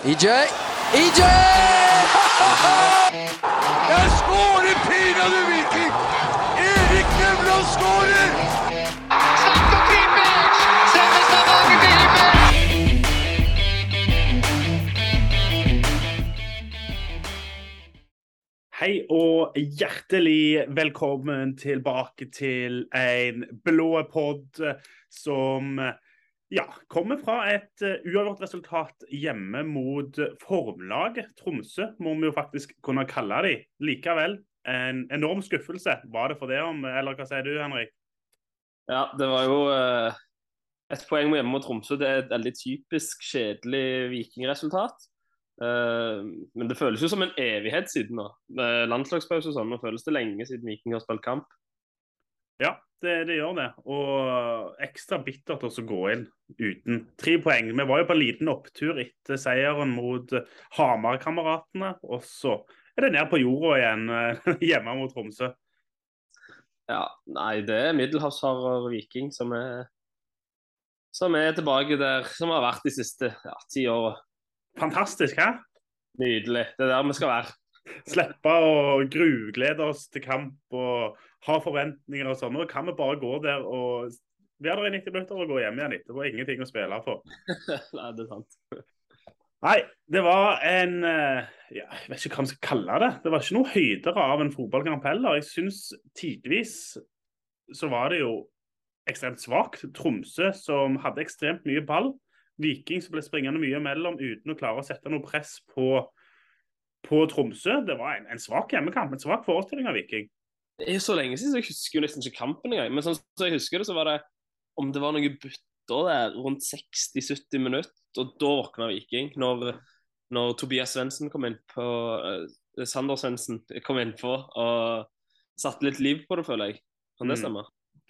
EJ. EJ! Jeg skårer pinadø Viking! Erik Nevland skårer! Snakk om Klippers! Selveste Norge Klippers! Hei og hjertelig velkommen tilbake til en blå pod som ja, kommer fra et uh, uavgjort resultat hjemme mot formlaget Tromsø, må vi jo faktisk kunne kalle de. Likevel en enorm skuffelse. Var det for det om, eller hva sier du, Henrik? Ja, det var jo eh, et poeng hjemme mot Tromsø. Det er et veldig typisk kjedelig vikingresultat. Eh, men det føles jo som en evighet siden nå. Landslagspause og sånn. Nå føles det lenge siden Viking har spilt kamp. Ja, det, det gjør det. Og ekstra bittert å gå inn uten tre poeng. Vi var jo på en liten opptur etter seieren mot Hamar-kameratene. Og så er det ned på jorda igjen eh, hjemme mot Tromsø. Ja, nei, det er middelhavsharer Viking som er som er tilbake der, som har vært de siste ja, ti åra. Fantastisk, hæ? Nydelig. Det er der vi skal være. Slippe å gruglede oss til kamp og ha forventninger og sånn. Nå kan vi bare gå der og være der i 90 minutter og gå hjem igjen etterpå. Ingenting å spille for. nei, det er sant. Nei, det var en eh, ja, Jeg vet ikke hva man skal kalle det. Det var ikke noe høydere av en fotballkamp heller. Jeg syns tidvis så var det jo ekstremt svakt. Tromsø som hadde ekstremt mye ball. Viking som ble springende mye imellom uten å klare å sette noe press på, på Tromsø. Det var en, en svak hjemmekamp, en svak forestilling av Viking. Det er så lenge siden, så jeg husker jo nesten ikke kampen engang. Men sånn som jeg husker det, så var det om det var noen bytter der rundt 60-70 minutter, og da våkna Viking. Når, når Tobias Svendsen kom inn på uh, Sander Svendsen kom inn på og satte litt liv på det, føler jeg. Kan det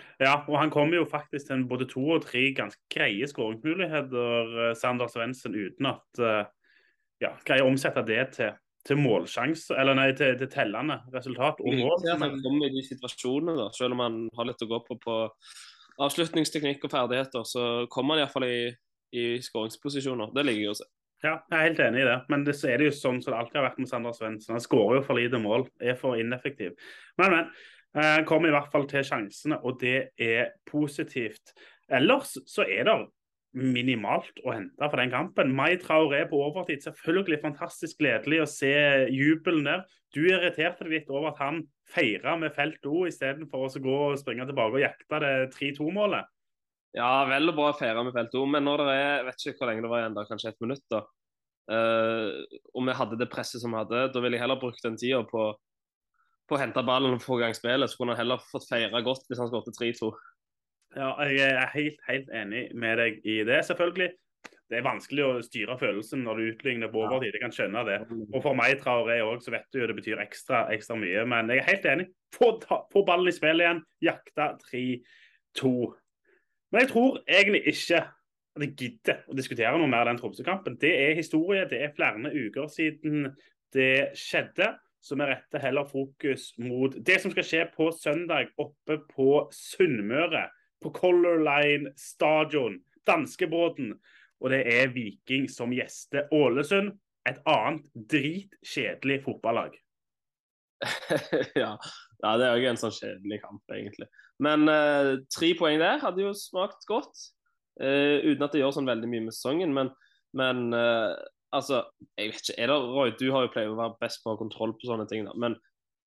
Mm. Ja, og han kom jo faktisk til både to og tre ganske greie skåringsmuligheter, eh, Sander Svendsen, uten at uh, ja, greier å omsette det til, til målsjanse, eller nei, til, til tellende resultat og mål. At han kommer i de situasjonene, da. Selv om han har litt å gå på på avslutningsteknikk og ferdigheter, så kommer han iallfall i, i skåringsposisjoner. Det liker jeg å se. ja, jeg er helt enig i det. Men det, er det jo sånn som det alltid har vært med Sander Svendsen. Han skårer jo for lite mål, er for ineffektiv. Men, men. eh, Han kommer i hvert fall til sjansene, og det er positivt. Ellers så er det minimalt å hente for den kampen. Mai Traoré på overtid, selvfølgelig fantastisk gledelig å se jubelen der. Du irriterte deg litt over at han feira med felt O istedenfor å gå og springe tilbake og jakte det 3-2-målet. Ja, vel og bra feire med felt O, men når det er vet ikke hvor lenge det var igjen, da, kanskje et minutt, da. Uh, og vi hadde det presset som vi hadde, da ville jeg heller brukt den tida på, på å hente ballen og få i gang spillet. Så kunne han heller fått feire godt hvis han skåret 3-2. Ja, jeg er helt, helt enig med deg i det. Selvfølgelig, det er vanskelig å styre følelsen når du utligner på overtid. Jeg kan skjønne det. Og for meg Traoré òg, så vet du jo det betyr ekstra, ekstra mye. Men jeg er helt enig. Få, få ballen i spill igjen. Jakta 3-2. Men jeg tror egentlig ikke at jeg gidder å diskutere noe mer den Tromsø-kampen. Det er historie. Det er flere uker siden det skjedde. Så vi retter heller fokus mot det som skal skje på søndag oppe på Sunnmøre. På Color Line stadion. Danskebåten. Og det er Viking som gjester Ålesund. Et annet dritkjedelig fotballag. ja. ja, det er jo en sånn kjedelig kamp, egentlig. Men eh, tre poeng der hadde jo smakt godt. eh, uten at det gjør sånn veldig mye med sesongen. Men, men eh, altså Jeg vet ikke. Er det, Roy, du har jo pleier å være best på kontroll på sånne ting. da, men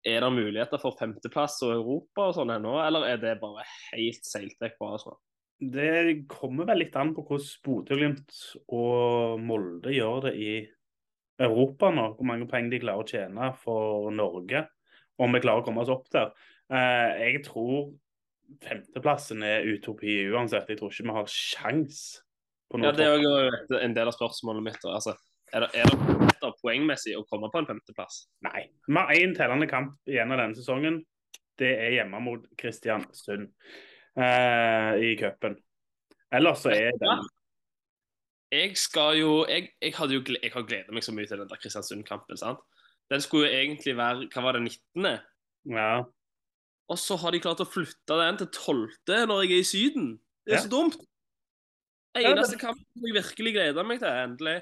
er det muligheter for femteplass og Europa og sånn ennå, eller er det bare helt seilt vekk på Arsenal? Det kommer vel litt an på hvordan Bodø-Glimt og Molde gjør det i Europa nå. Hvor mange poeng de klarer å tjene for Norge. Om vi klarer å komme oss opp der. Eh, jeg tror femteplassen er utopi uansett. Jeg tror ikke vi har sjans på noe Ja, Det er jo en del av spørsmålet mitt. Altså, er det, er det bedre poengmessig å komme på en femteplass? Nei. Vi har én tellende kamp igjen av denne sesongen. Det er hjemme mot Kristiansund eh, i cupen. Ellers så er det Jeg skal jo Jeg, jeg jo jeg har gleda meg så mye til den der Kristiansund-kampen. sant? Den skulle jo egentlig være Hva var det, 19.? Ja. Og så har de klart å flytte den til 12. når jeg er i Syden. Det er Ja. så dumt. Ja, det... kampen jeg virkelig gleder meg til, endelig.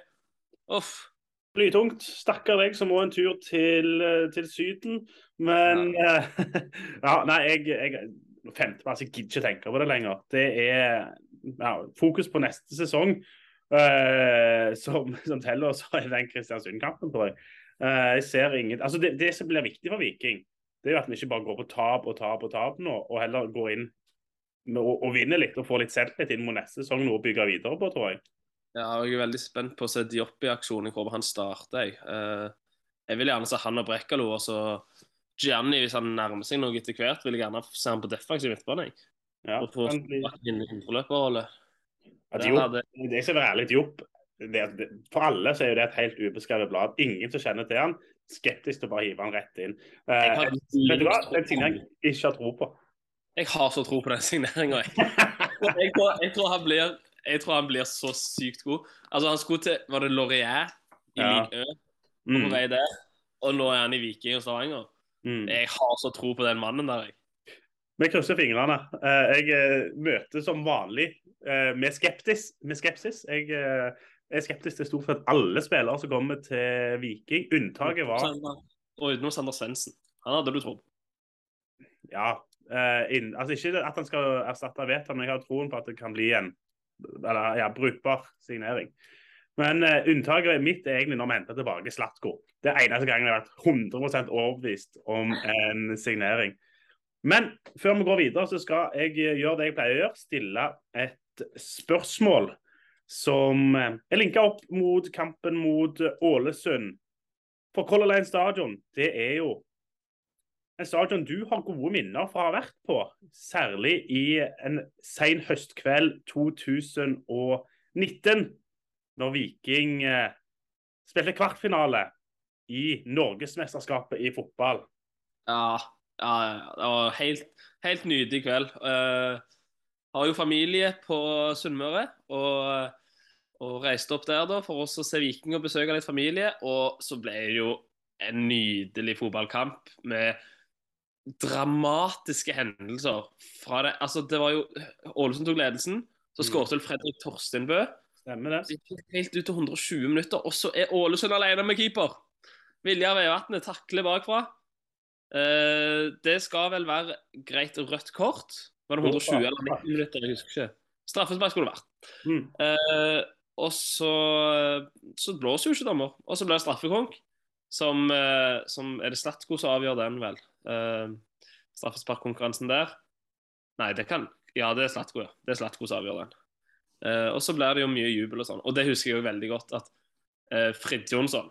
Uff. Blytungt. Stakkar deg som må en tur til, eh, til Syden. Men ja, ja Nei, jeg, jeg Femteplass, jeg gidder ikke tenke på det lenger. Det er ja, fokus på neste sesong uh, som, som teller oss i den Kristiansund-kampen, tror jeg. Uh, jeg ser ingen Altså, det, det som blir viktig for Viking, det er jo at vi ikke bare går på tap og tap og tap nå, og heller går inn med og, og vinner litt og får litt selvtillit inn mot neste sesong, noe å bygge videre på, tror jeg. Ja, og jeg er veldig spent på å se Diop i aksjon. Jeg håper han starter. Jeg, Eh, jeg vil gjerne se han og Brekkalo. Og så Gianni, hvis han nærmer seg noe etter hvert, vil jeg gjerne se han på defensiv midtbane. jeg. Ja, Og få kan inn indreløperrolle. Ja, Diop, hadde- det skal være ærlig, Diop det, det, For alle så er jo det et helt ubeskrevet blad. Ingen som kjenner til han, skeptisk til å bare hive han rett inn. Eh, Jeg har- vet du hva? Den signeringen jeg ikke har tro på. Jeg har så tro på den signeringa. Jeg. Jeg, tror- jeg, tror han blir- jeg tror han blir så sykt god. Altså, Han skulle til Var det Laurier i Ja. Ligue Ø på Mm, vei der? Og nå er han i Viking og Stavanger. mm. Jeg har så tro på den mannen der. jeg. Vi krysser fingrene. Eh, Jeg eh, møter som vanlig eh, med, skeptis, med skepsis. Jeg er skeptisk til stort sett alle spillere som kommer til Viking. Unntaket var Og utenom Sander Svendsen. Han hadde du tro på. ja, inn, altså Ikke at han skal erstatte Veton, men jeg har troen på at det kan bli en eller, ja, brukbar signering. Men uh, unntaket mitt er egentlig når vi henter tilbake Slatko. Det er eneste gangen jeg har vært 100% overbevist om en signering. Men før vi går videre, så skal jeg gjøre det jeg pleier å gjøre. Stille et spørsmål som eh, er linka opp mot kampen mot Ålesund. For Color Line Stadion, det er jo en stadion du har gode minner fra å ha vært på. Særlig i en sen høstkveld 2019, når Viking eh, spilte kvartfinale i Norgesmesterskapet i fotball. Ja, ja, det var helt, helt nydelig kveld. Uh, har jo familie på Sunnmøre, og, og reiste opp der da for oss å se Viking og besøke litt familie. Og så ble det jo en nydelig fotballkamp med dramatiske hendelser. Fra det, altså det var jo Ålesund tok ledelsen, så skåret vel Fredrik Torsteinbø. Stemmer det? Det helt ut til 120 minutter, og så er Ålesund alene med keeper. Viljar Veivatnet takler bakfra. Eh, det skal vel være greit rødt kort. Var det 120 eller 90 minutter? Jeg husker ikke. Straffespark skulle det vært. Mm. Eh, og så, så blåser jo ikke dommer. Og så blir det straffekonk, som, eh, som Er det Slatko som avgjør den, vel? Eh, straffesparkkonkurransen der. Nei, det kan Ja, det er Slatko, ja. Det er Slatko som avgjør den. Uh, og så blir det jo mye jubel og sånn. Og det husker jeg jo veldig godt at uh, Frid Jonsson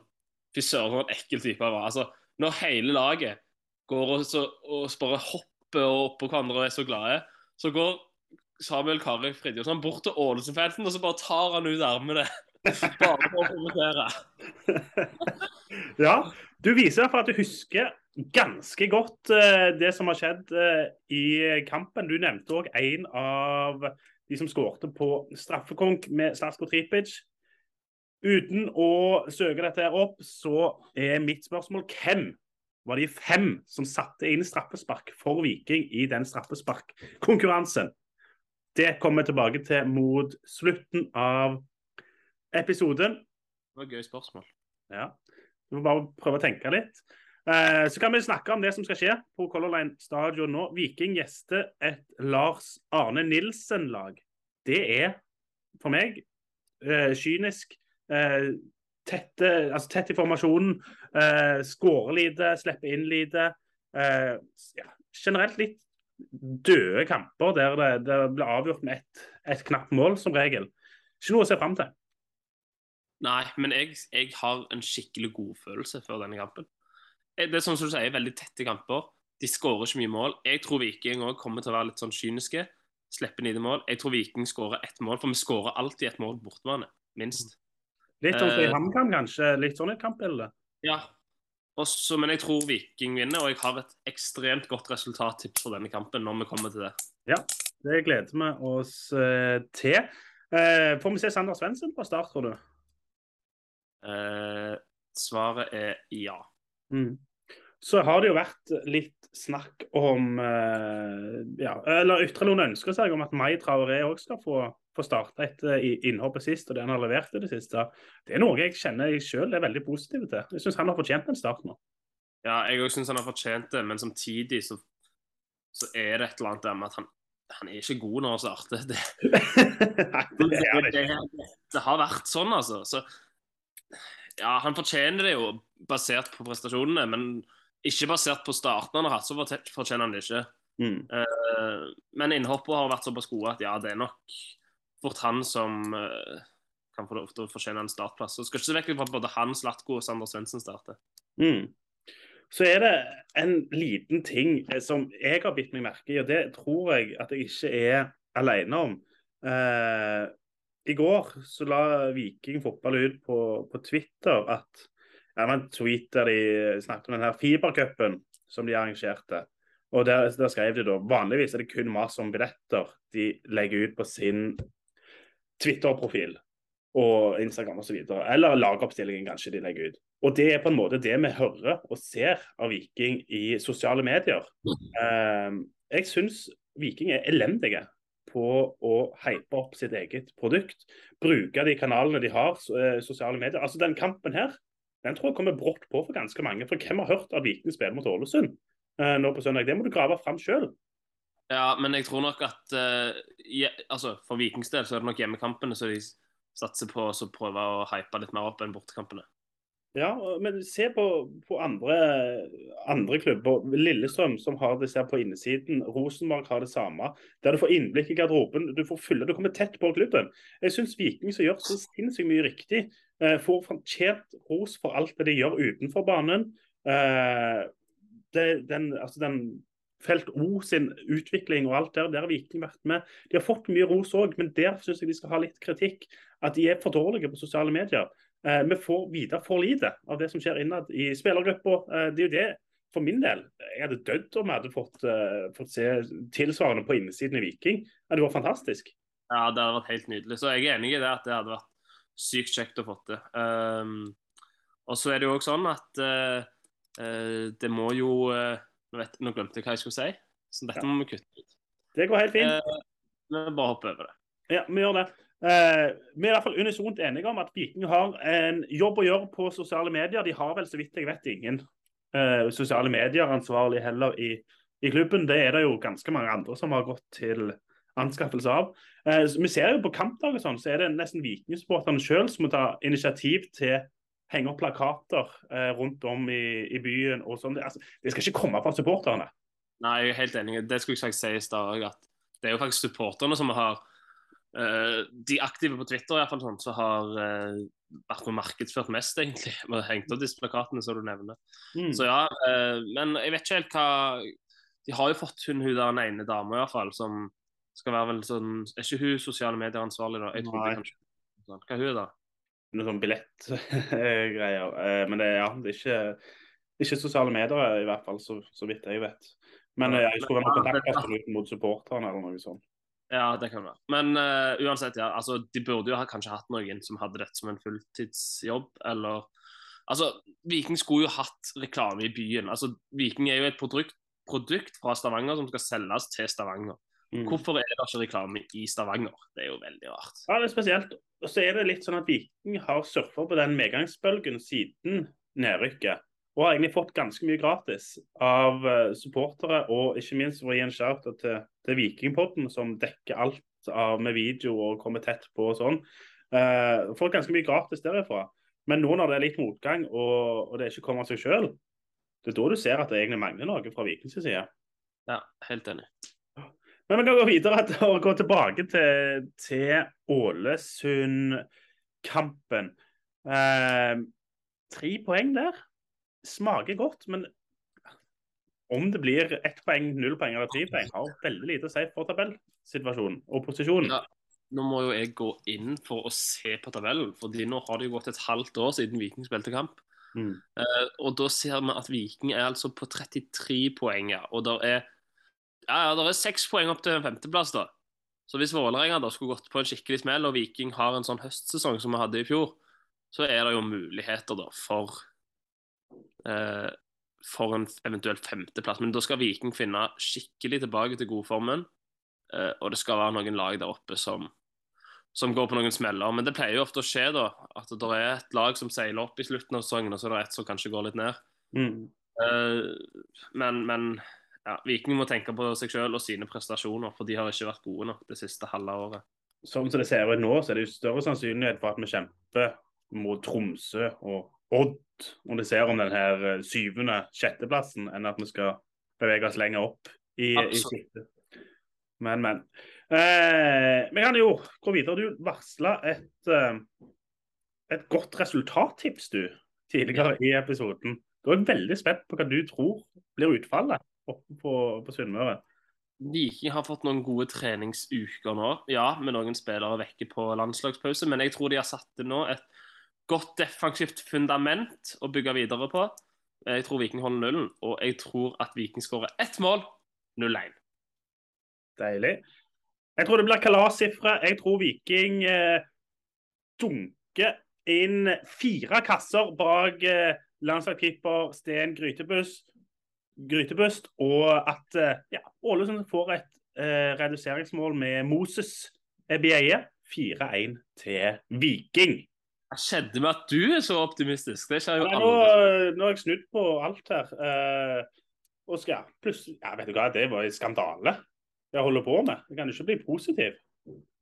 Fy søren, for en ekkel type han var. Altså, når hele laget går og, så, og bare hopper og oppå hverandre og er så glade, så går Samuel Kari Fridtjonsson bort til Ålesund-felten og så bare tar han ut armene. Bare for å kommentere Ja, du viser i hvert at du husker ganske godt eh, det som har skjedd eh, i kampen. Du nevnte òg en av de som skårte på straffekonk med Slasko Tripic. Uten å søke dette her opp, så er mitt spørsmål hvem var de fem som satte inn straffespark for Viking i den straffesparkkonkurransen? Det kommer vi tilbake til mot slutten av episoden. Det var et gøy spørsmål. Ja, du må bare prøve å tenke litt. Eh, så kan vi snakke om det som skal skje på Color Line stadion nå. Viking gjester et Lars Arne Nilsen-lag. Det er for meg eh, kynisk. Eh, tette, altså tett i formasjonen. Eh, Skårer lite, slipper inn lite. Eh, ja, generelt litt døde kamper der det, det blir avgjort med ett et knapt mål, som regel. Ikke noe å se fram til. Nei, men jeg, jeg har en skikkelig godfølelse før denne kampen. Eh, Det er sånn som du sier, veldig tette kamper. De skårer ikke mye mål. Jeg tror Viking òg kommer til å være litt sånn kyniske. Slippe ned mål. Jeg tror Viking skårer ett mål, for vi skårer alltid ett mål på bortebane. Minst. Litt sånn som i Eh, HamKam, kanskje. Litt sånn et kampbilde. Ja. Også, men jeg tror Viking vinner, og jeg har et ekstremt godt resultattips for denne kampen når vi kommer til det. Ja, Det gleder vi oss eh, til. Eh, får vi se Sander Svendsen på start, tror du? Eh, svaret er ja. Mm. Så har det jo vært litt snakk om eh, ja, Eller ytre noen ønsker seg om at Mai Traoré òg skal få, få starte etter i- innhoppet sist, og det han har levert i det siste. Det er noe jeg kjenner jeg sjøl er veldig positiv til. Jeg syns han har fortjent en start nå. Ja, jeg òg syns han har fortjent det, men samtidig så, så er det et eller annet der med at han, han er ikke god når han starter. Det, det det, det har vært sånn, altså. Så ja, han fortjener det jo basert på prestasjonene, men ikke basert på starten han har hatt, så fortjener han det ikke. Mm. Uh, men innhoppet har vært såpass gode at ja, det er nok fort han som uh, kan få lov til å fortjene en startplass. Så skal ikke se vekk fra at både han, Slatko og Sander Svendsen starter. Mm. Så er det en liten ting eh, som jeg har bitt meg merke i, og det tror jeg at jeg ikke er alene om. Uh, I går så la Viking fotball ut på, på Twitter at det var en tweet der de snakket om den her fibercupen som de arrangerte. Og der, der skrev de da vanligvis er det kun mas om billetter de legger ut på sin Twitter-profil og Instagram osv. Eller lagoppstillingen kanskje de legger ut. Og det er på en måte det vi hører og ser av Viking i sosiale medier. Eh, jeg syns Viking er elendige på å hype opp sitt eget produkt. Bruke de kanalene de har, eh, sosiale medier. Altså Den kampen her den tror jeg kommer brått på for ganske mange. For hvem har hørt at Viking spiller mot Ålesund eh, nå på søndag? Det må du grave fram sjøl. Ja, men jeg tror nok at eh, je, altså, For Vikings del så er det nok hjemmekampene som de satser på å prøve å hype litt mer opp enn bortekampene. Ja, men se på, på andre, andre klubber. Lillestrøm som har det ser på innsiden. Rosenborg har det samme. Der du får innblikk i garderoben. Du får fylle, du kommer tett på klubben. Jeg syns Viking som gjør så sinnssykt mye riktig, får fortjent ros for alt det de gjør utenfor banen. Eh, det, den, altså den Felt O sin utvikling og alt der, der har Viking vært med. De har fått mye ros òg, men der syns jeg de skal ha litt kritikk. At de er for dårlige på sosiale medier. Eh, vi får vite for lite av det som skjer innad i spillergruppa. Eh, det er jo det, for min del. Jeg hadde dødd om jeg hadde fått, eh, fått se tilsvarende på innsiden i Viking. Det det var fantastisk. Ja, det hadde vært helt nydelig. Så jeg er enig i det at det hadde vært sykt kjekt å få til. Um, og så er det jo òg sånn at uh, uh, det må jo uh, nå, vet, nå glemte jeg hva jeg skulle si, så dette må vi kutte ut. Det går helt fint. Vi bare hopper over det. Ja, vi gjør det. Vi er i hvert fall unisont enige om at Viking har en jobb å gjøre på sosiale medier. De har vel, så vidt jeg vet, ingen sosiale medier-ansvarlig heller i, i klubben. Det er det jo ganske mange andre som har gått til anskaffelse av. Eh, vi ser jo på kampdag og sånn, så er det nesten vikingsupporterne sjøl som må ta initiativ til henge opp plakater eh, rundt om i, i byen. og sånn. Altså, det skal ikke komme fra supporterne. Nei, jeg er helt enig. Det skulle jeg sagt si i stad òg, at det er jo faktisk supporterne som har uh, De aktive på Twitter i hvert fall sånn, som har uh, vært med markedsført mest, egentlig. Med hengt opp disse plakatene som du nevner. Mm. Så ja, uh, men jeg vet ikke helt hva De har jo fått hun, hun der den ene dama i hvert fall, som skal være vel sånn Er ikke hun sosiale medier-ansvarlig, da? Jeg tror Nei. kanskje sånn. Hva er hun, da? noe sånn billettgreier. Eh, men det, ja, det er ikke, ikke sosiale medier, i hvert fall, så, så vidt jeg vet. Men ja, jeg skulle med kontaktperson ut mot supporterne eller noe sånt. Ja, det kan være. Men uh, uansett, ja. Altså, de burde jo ha, kanskje hatt noen som hadde dette som en fulltidsjobb, eller Altså, Viking skulle jo hatt reklame i byen. Altså, Viking er jo et produkt, produkt fra Stavanger som skal selges til Stavanger. Mm. Hvorfor er det ikke reklame i Stavanger? Det er jo veldig rart. Ja, det er spesielt. Og så er det litt sånn at Viking har surfa på den medgangsbølgen siden nedrykket. Og har egentlig fått ganske mye gratis av eh, supportere, og ikke minst for å gi en shout til, til Vikingpodden, som dekker alt av, med video og kommer tett på og sånn. Uh, fått ganske mye gratis derifra. Men nå når det er litt motgang, og, og det ikke kommer av seg sjøl, det er da du ser at det egentlig mangler noe fra Vikings side. Ja, helt enig. Men vi kan gå videre og gå tilbake til, til Ålesund-kampen. Eh, tre poeng der. Smaker godt, men om det blir ett poeng, null poeng eller tre poeng, har veldig lite å si for tabellsituasjonen og posisjonen. Ja. Nå må jo jeg gå inn for å se på tabellen, fordi nå har det jo gått et halvt år siden Viking spilte kamp. Mm. Eh, og da ser vi at Viking er altså på 33 poeng, ja. Og der er ja, ja, det er seks poeng opp til en femteplass, da. Så hvis Vålerenga da skulle gått på en skikkelig smell, og Viking har en sånn høstsesong som vi hadde i fjor, så er det jo muligheter da for eh, for en eventuell femteplass. Men da skal Viking finne skikkelig tilbake til godformen. Eh, og det skal være noen lag der oppe som, som går på noen smeller. Men det pleier jo ofte å skje da, at det er et lag som seiler opp i slutten av sesongen, og så er det et som kanskje går litt ned. Mm. Eh, men, men ja, Viking må tenke på seg selv og sine prestasjoner, for de har ikke vært gode nok det siste halve året. Sånn som det ser ut nå, så er det jo større sannsynlighet for at vi kjemper mot Tromsø og Odd om det ser om den her eh, syvende, sjetteplassen, enn at vi skal bevege oss lenger opp i, i Absolutt. sikte. Men, men. Eh, vi kan jo gå videre. Du varsla et, eh, et godt resultattips, du, tidligere i episoden. Da er jeg veldig spent på hva du tror blir utfallet oppe på, på Sunnmøre. Viking har fått noen gode treningsuker nå, ja, med noen spillere vekke på landslagspause. Men jeg tror de har satt det nå et godt defensivt fundament å bygge videre på. Jeg tror Viking holder nullen, og jeg tror at Viking skårer ett mål, 0-1. Deilig. Jeg tror det blir kalassifre. Jeg tror Viking eh, dunker inn fire kasser bak eh, landslagskeeper Sten Grytebust, Grytebust og at eh, ja, Ålesund får et eh, reduseringsmål med Moses Ebieie. 4-1 til Viking. Hva skjedde med at du er så optimistisk? Det skjer jo Nei, nå, nå har jeg snudd på alt her. Eh, og skal plutselig Ja, vet du hva, det var en skandale jeg holder på med. Jeg kan ikke bli positiv.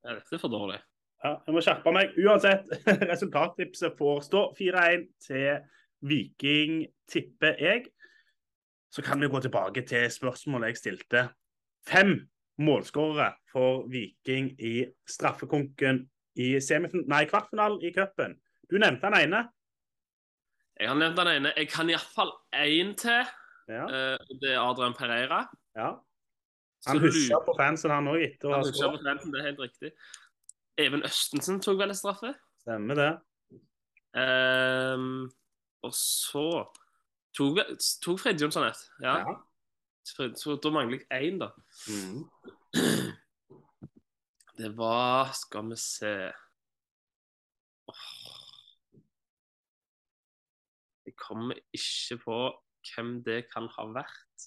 Ja, Dette er for dårlig. Ja, jeg må skjerpe meg. Uansett, resultattipset får stå 4-1 til Viking, tipper jeg. Så kan vi gå tilbake til spørsmålet jeg stilte. Fem målskårere for Viking i straffekonken i nei, kvartfinalen i cupen. Du nevnte den ene. Jeg har nevnt den ene. Jeg kan iallfall én til. Ja. Eh, Det er Adrian Pereira. ja. Han husker på fansen, han òg, etter å ha skåret. Det er helt riktig. Even Østensen tok vel en straffe. Stemmer det. Um, og så tok, tok Fred Jonsson et. Ja. Ja. Fred- Så da mangler jeg én, da. Mm. Det var Skal vi se. Jeg kommer ikke på hvem det kan ha vært.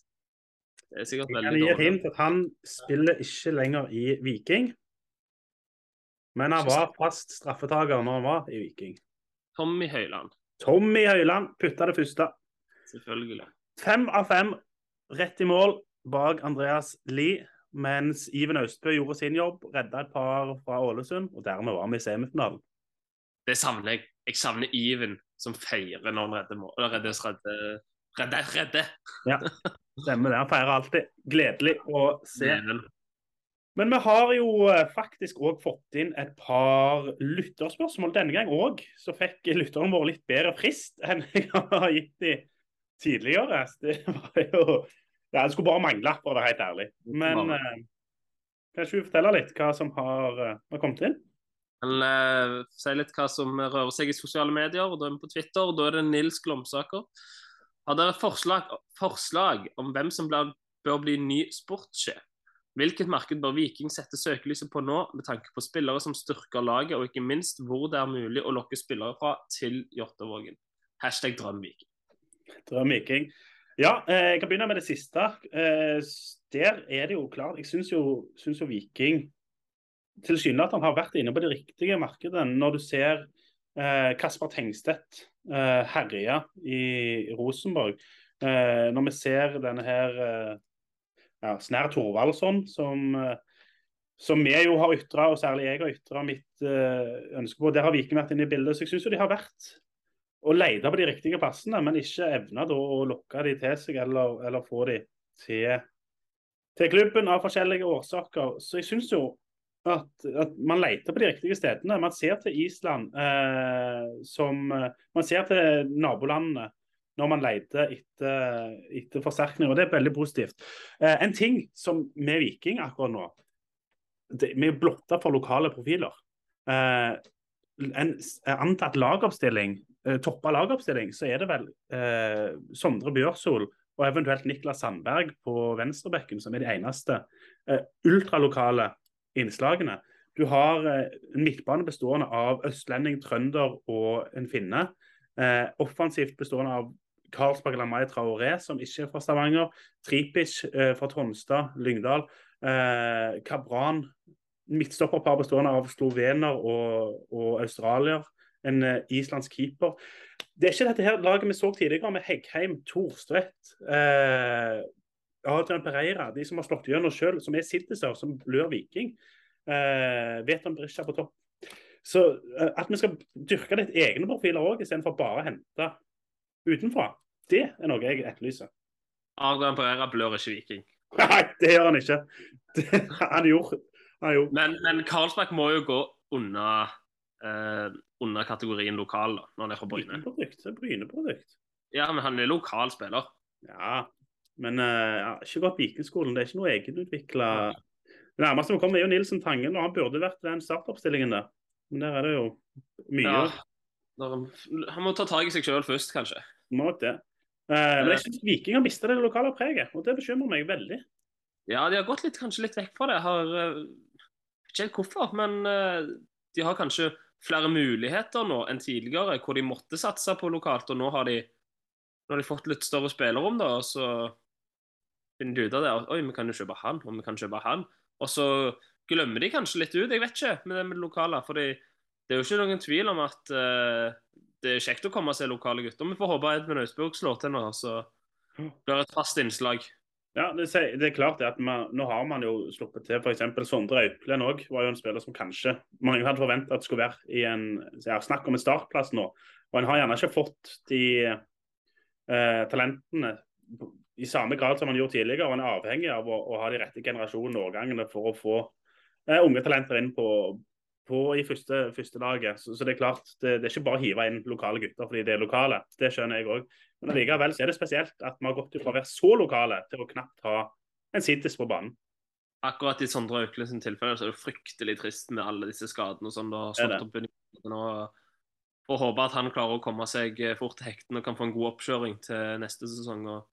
Det er sikkert Jeg kan veldig gi et dårlig. hint at han spiller ikke lenger i Viking. Men han var fast straffetaker når han var i Viking. Tommy Høiland, Tommy Høiland putta det første. Selvfølgelig. Fem av fem rett i mål bak Andreas Lie. Mens Iven Austbø gjorde sin jobb, redda et par fra Ålesund, og dermed var vi i semifinalen. Det savner jeg. Jeg savner Iven som feirer når han redder mål. Eller redder, redder, redder, ja, Stemmer det. Han feirer alltid. Gledelig å se. Even. Men vi har jo eh, faktisk òg fått inn et par lytterspørsmål. Denne gang òg så fikk lytterne våre litt bedre frist enn jeg har gitt dem tidligere. Det var jo ja, Det skulle bare mangle, for å være helt ærlig. Men eh, kan ikke du fortelle litt hva som har, eh, har kommet inn? Han eh, sier litt hva som rører seg i sosiale medier, og da er vi på Twitter. og Da er det Nils Glomsaker. Har dere forslag, forslag om hvem som blir, bør bli ny sportssjef? Hvilket marked bør Viking sette søkelyset på nå, med tanke på spillere som styrker laget, og ikke minst hvor det er mulig å lokke spillere fra til Jåttåvågen? Hashtag drømviking. Drøm Viking. Ja, eh, jeg kan begynne med det siste. Eh, der er det jo klart Jeg syns jo, syns jo Viking tilsynelatende har vært inne på det riktige markedet. Når du ser eh, Kasper Tengstedt herje i Rosenborg. Når vi ser denne her ja, Snær Thorvaldsson, som, som vi jo har ytra, og særlig jeg har ytra mitt ønske på. Der har Viking vært inne i bildet. Så jeg syns jo de har vært og lete på de riktige plassene, men ikke evne da å lokke de til seg eller, eller få de til, til klubben av forskjellige årsaker. Så jeg syns jo at, at man leter på de riktige stedene. Man ser til Island eh, som eh, Man ser til nabolandene når man leter etter, etter forsterkning, og det er veldig positivt. Eh, en ting som med Viking akkurat nå det, Vi er blotta for lokale profiler. Eh, en antatt lagoppstilling, toppa lagoppstilling, så er det vel eh, Sondre Bjørsol og eventuelt Niklas Sandberg på venstrebekken som er de eneste eh, ultralokale innslagene. Du har eh, en midtbane bestående av østlending, trønder og en finne. Eh, offensivt bestående av Karlsberg Lamai Traoré, som ikke er fra Stavanger. Tripic eh, fra Tonstad, Lyngdal. Eh, Kabran, midtstopperpar bestående av slovener og, og australier. En eh, islandsk keeper. Det er ikke dette her laget vi så tidligere, med Heggheim, Thorstvedt, eh, Adrian Pereira, de som har slått gjennom sjøl, som er Silteser, som blør Viking. Eh, Veton Brisja på topp. Så eh, at vi skal dyrke litt egne profiler òg, istedenfor bare å hente utenfra, det er noe jeg etterlyser. Adrian Pereira blør ikke Viking. Nei, det gjør han ikke. Det, han gjorde han gjorde. Men, men Karlsberg må jo gå unna eh, under kategorien lokal da, når han er fra Bryne. Bryneprodukt. det er Bryneprodukt. Ja, men han er lokal spiller. Ja, men uh, ikke gått Vikingskolen. Det er ikke noe egenutvikla Det nærmeste vi kommer, er jo Nilsen Tangen, og han burde vært den startoppstillingen der. Men der er det jo mye. Ja. Han, må ta tak i seg sjøl først, kanskje. Må det. Uh, men jeg syns Viking har mista det lokale preget, og det bekymrer meg veldig. Ja, de har gått litt, kanskje litt vekk fra det. Har, uh, ikke helt hvorfor, men uh, de har kanskje flere muligheter nå enn tidligere, hvor de måtte satse på lokalt. Og nå har de, nå har de fått litt større spillerom, da, og så finner de ut av det. Oi, vi kan jo kjøpe han, og vi kan kjøpe han. Og så glemmer de kanskje litt ut, jeg vet ikke, med det med det lokale. For det er jo ikke noen tvil om at uh, det er kjekt å komme og se lokale gutter. Vi får håpe Edmund Austbjørg slår til nå, så blir det et fast innslag. Ja, det, er klart at man, Nå har man jo sluppet til f.eks. Sondre Auplen òg. Var jo en spiller som kanskje mange hadde forventa at skulle være i en ja, Snakk om en startplass nå. Og en har gjerne ikke fått de eh, talentene i samme grad som man gjorde tidligere. Og en er avhengig av å, å ha de rette generasjonene og årgangene for å få eh, unge talenter inn på, på i første, første laget. Så, så, det er klart, det, det, er ikke bare å hive inn lokale gutter fordi det er lokale. Det skjønner jeg òg. Men allikevel så er det spesielt at vi har gått fra å være så lokale til å knapt ha en Sidis på banen. Akkurat i Sondre Aukle sin tilfelle så er det fryktelig trist med alle disse skadene og sånn. Får håpe at han klarer å komme seg fort til hekten og kan få en god oppkjøring til neste sesong. og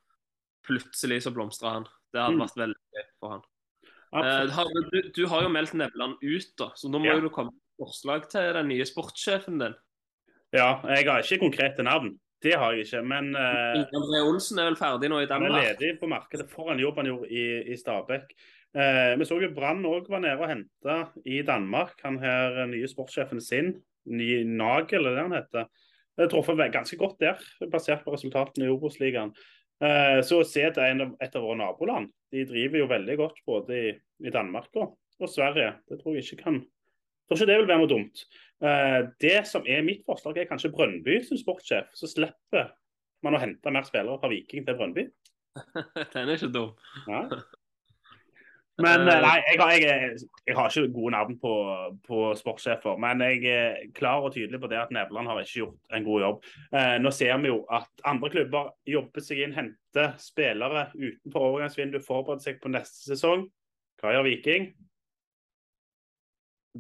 Plutselig så blomstrer han. Det hadde mm. vært veldig gøy for han. Eh, du, du, har jo meldt Nevland ut, da, så nå må ja. du komme med forslag til den nye sportssjefen din. Ja, jeg har ikke konkrete navn. Det har jeg ikke, men uh, André Olsen er vel ferdig nå i Danmark? Han er ledig på markedet for en jobb han gjorde i, i Stabæk. Uh, vi så jo Brann òg var nede og henta i Danmark. Han her eh, nye sportssjefen sin, ny Nagel, eller det han heter. Det truffet ganske godt der, basert på resultatene i Obos-ligaen. Uh, så se er et av våre naboland. De driver jo veldig godt både i, i Danmark og, og Sverige. Det tror jeg ikke kan jeg tror ikke det vil være noe dumt. Uh, det som er mitt forslag, er kanskje Brønnby som sportssjef. Så slipper man å hente mer spillere fra Viking til Brønnby. Den er ikke dum. Ja. Men uh, nei, jeg har, jeg, jeg har, ikke gode navn på, på sportssjefer. Men jeg er klar og tydelig på det at Nevland har ikke gjort en god jobb. Eh, nå ser vi jo at andre klubber jobber seg inn, henter spillere utenfor overgangsvinduet, forbereder seg på neste sesong. Hva gjør Viking?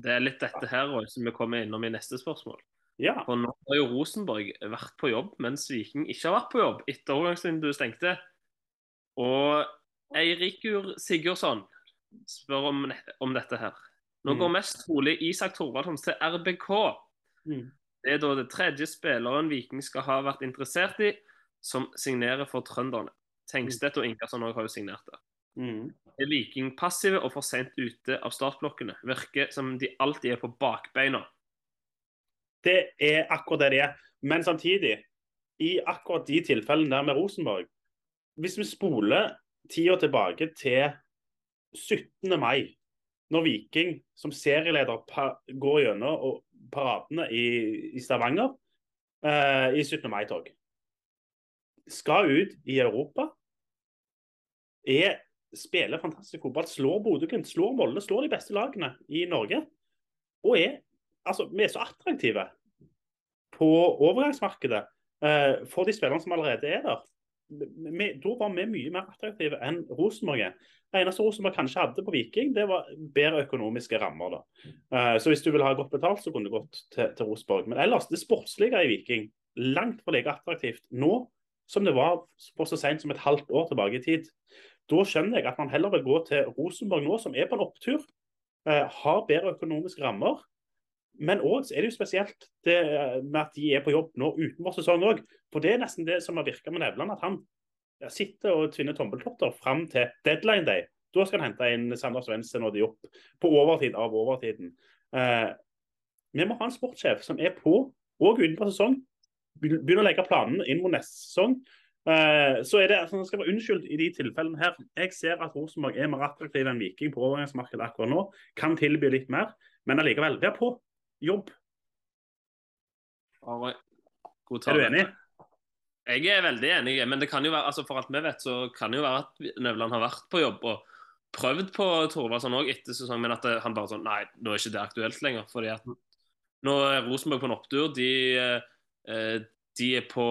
Det er litt dette her også, som vi kommer innom i neste spørsmål. Ja. For nå har jo Rosenborg vært på jobb, mens Viking ikke har vært på jobb etter overgangsvinduet stengte. Og Eirikur Sigurdsson spør om, om, dette her. Nå mm. går mest trolig Isak Thorvaldsson til RBK. Mm. Det er da det tredje spilleren Viking skal ha vært interessert i, som signerer for trønderne. Tengstedt og Ingersson har jo signert det. Mm. Er Viking passive og for sent ute av startblokkene? Virker som de alltid er på bakbeina. Det er akkurat det de er. Men samtidig, i akkurat de tilfellene der med Rosenborg Hvis vi spoler tida tilbake til 17. mai, når Viking som serieleder går gjennom paradene i, Stavanger eh, i 17. mai-tog Skal ut i Europa, er spiller fantastisk fotball, slår Bodø-Glimt, slår Molde, slår de beste lagene i Norge. Og er altså, vi er så attraktive på overgangsmarkedet eh, for de spillerne som allerede er der. Da var vi mye mer attraktive enn Rosenborg. Det eneste Rosenborg kanskje hadde på Viking, det var bedre økonomiske rammer. da. Eh, så hvis du ville ha godt betalt, så kunne du gått til, til Rosenborg. Men ellers, det sportslige i Viking, langt fra like attraktivt nå som det var for så sent som et halvt år tilbake i tid. Da skjønner jeg at man heller vil gå til Rosenborg nå, som er på en opptur. Eh, har bedre økonomiske rammer. men òg er det jo spesielt det med at de er på jobb nå utenfor sesong òg. For det er nesten det som har virka med Nevland, at han sitter og tvinner tommeltotter fram til deadline day. Da skal han hente inn Sander Svendsen og de opp på overtid av overtiden. Eh, vi må ha en sportssjef som er på og utenfor sesong. Begynner å legge planene inn mot neste sesong. Eh, så er det, altså, skal være unnskyldt i de tilfellene her. Jeg ser at Rosenborg er mer attraktiv enn Viking på overgangsmarkedet akkurat nå. Kan tilby litt mer, men allikevel, vær på. Jobb. Er du enig? Jeg er veldig enig, men det kan jo være, altså for alt vi vet, så kan det jo være at Nevland har vært på jobb og prøvd på Thorvaldsson òg etter sesong, men at det, han bare sånn Nei, nå er ikke det aktuelt lenger. fordi at nå er Rosenborg på en opptur. De, eh, de, er på,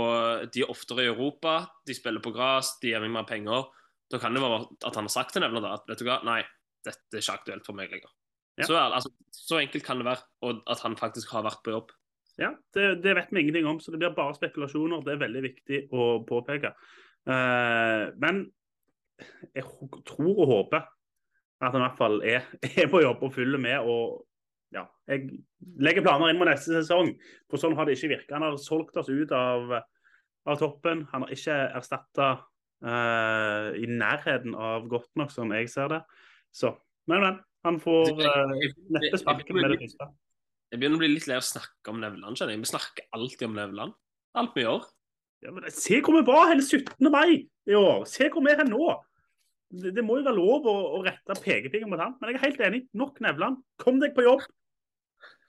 de er oftere i Europa, de spiller på gress, de gir meg mer penger. Da kan det være at han har sagt til Nevland at vet du hva, nei, dette er ikke aktuelt for meg lenger. Ja. Så, altså, så enkelt kan det være, og at han faktisk har vært på jobb. Ja, det, det, vet vi ingenting om, så det blir bare spekulasjoner. Det er veldig viktig å påpeke. Uh, men jeg tror og håper at han i hvert fall er, er på jobb og følger med. og ja, Jeg legger planer inn mot neste sesong, for sånn har det ikke virka. Han har solgt oss ut av, av toppen. Han har ikke erstatta uh, i nærheten av godt nok, som jeg ser det. Så, men, men. Han får uh, neppe sparken med det første. Jeg begynner å bli litt lei av å snakke om Nevland. kjenner jeg. Vi snakker alltid om Nevland. Alt vi gjør. Ja, men se hvor vi var hen 17. mai i år. Se hvor vi er nå. Det, det, må jo være lov å, å rette pekefingeren mot han. Men jeg er helt enig. Nok Nevland. Kom deg på jobb.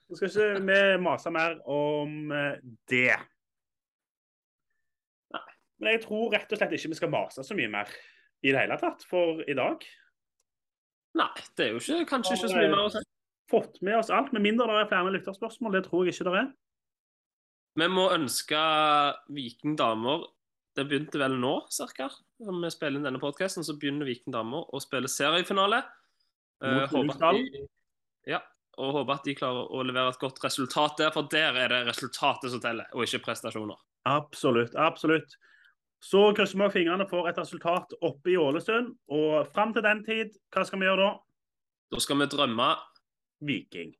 Så skal ikke vi mase mer om eh, det. Nei. Men jeg tror rett og slett ikke vi skal mase så mye mer i det hele tatt for i dag. Nei, det er jo ikke, kanskje ikke så mye mer å si. Fått med oss alt, med mindre det er flere lytterspørsmål. Det tror jeg ikke det er. Vi må ønske Viking damer Det begynte vel nå, ca. Når vi spiller inn denne podkasten, så begynner Viking damer å spille seriefinale. Mot håper de, ja, og håper at de klarer å levere et godt resultat der, for der er det resultatet som teller, og ikke prestasjoner. Absolutt. Absolutt. Så krysser vi fingrene for et resultat oppe i Ålesund. Og fram til den tid, hva skal vi gjøre da? Da skal vi drømme Viking.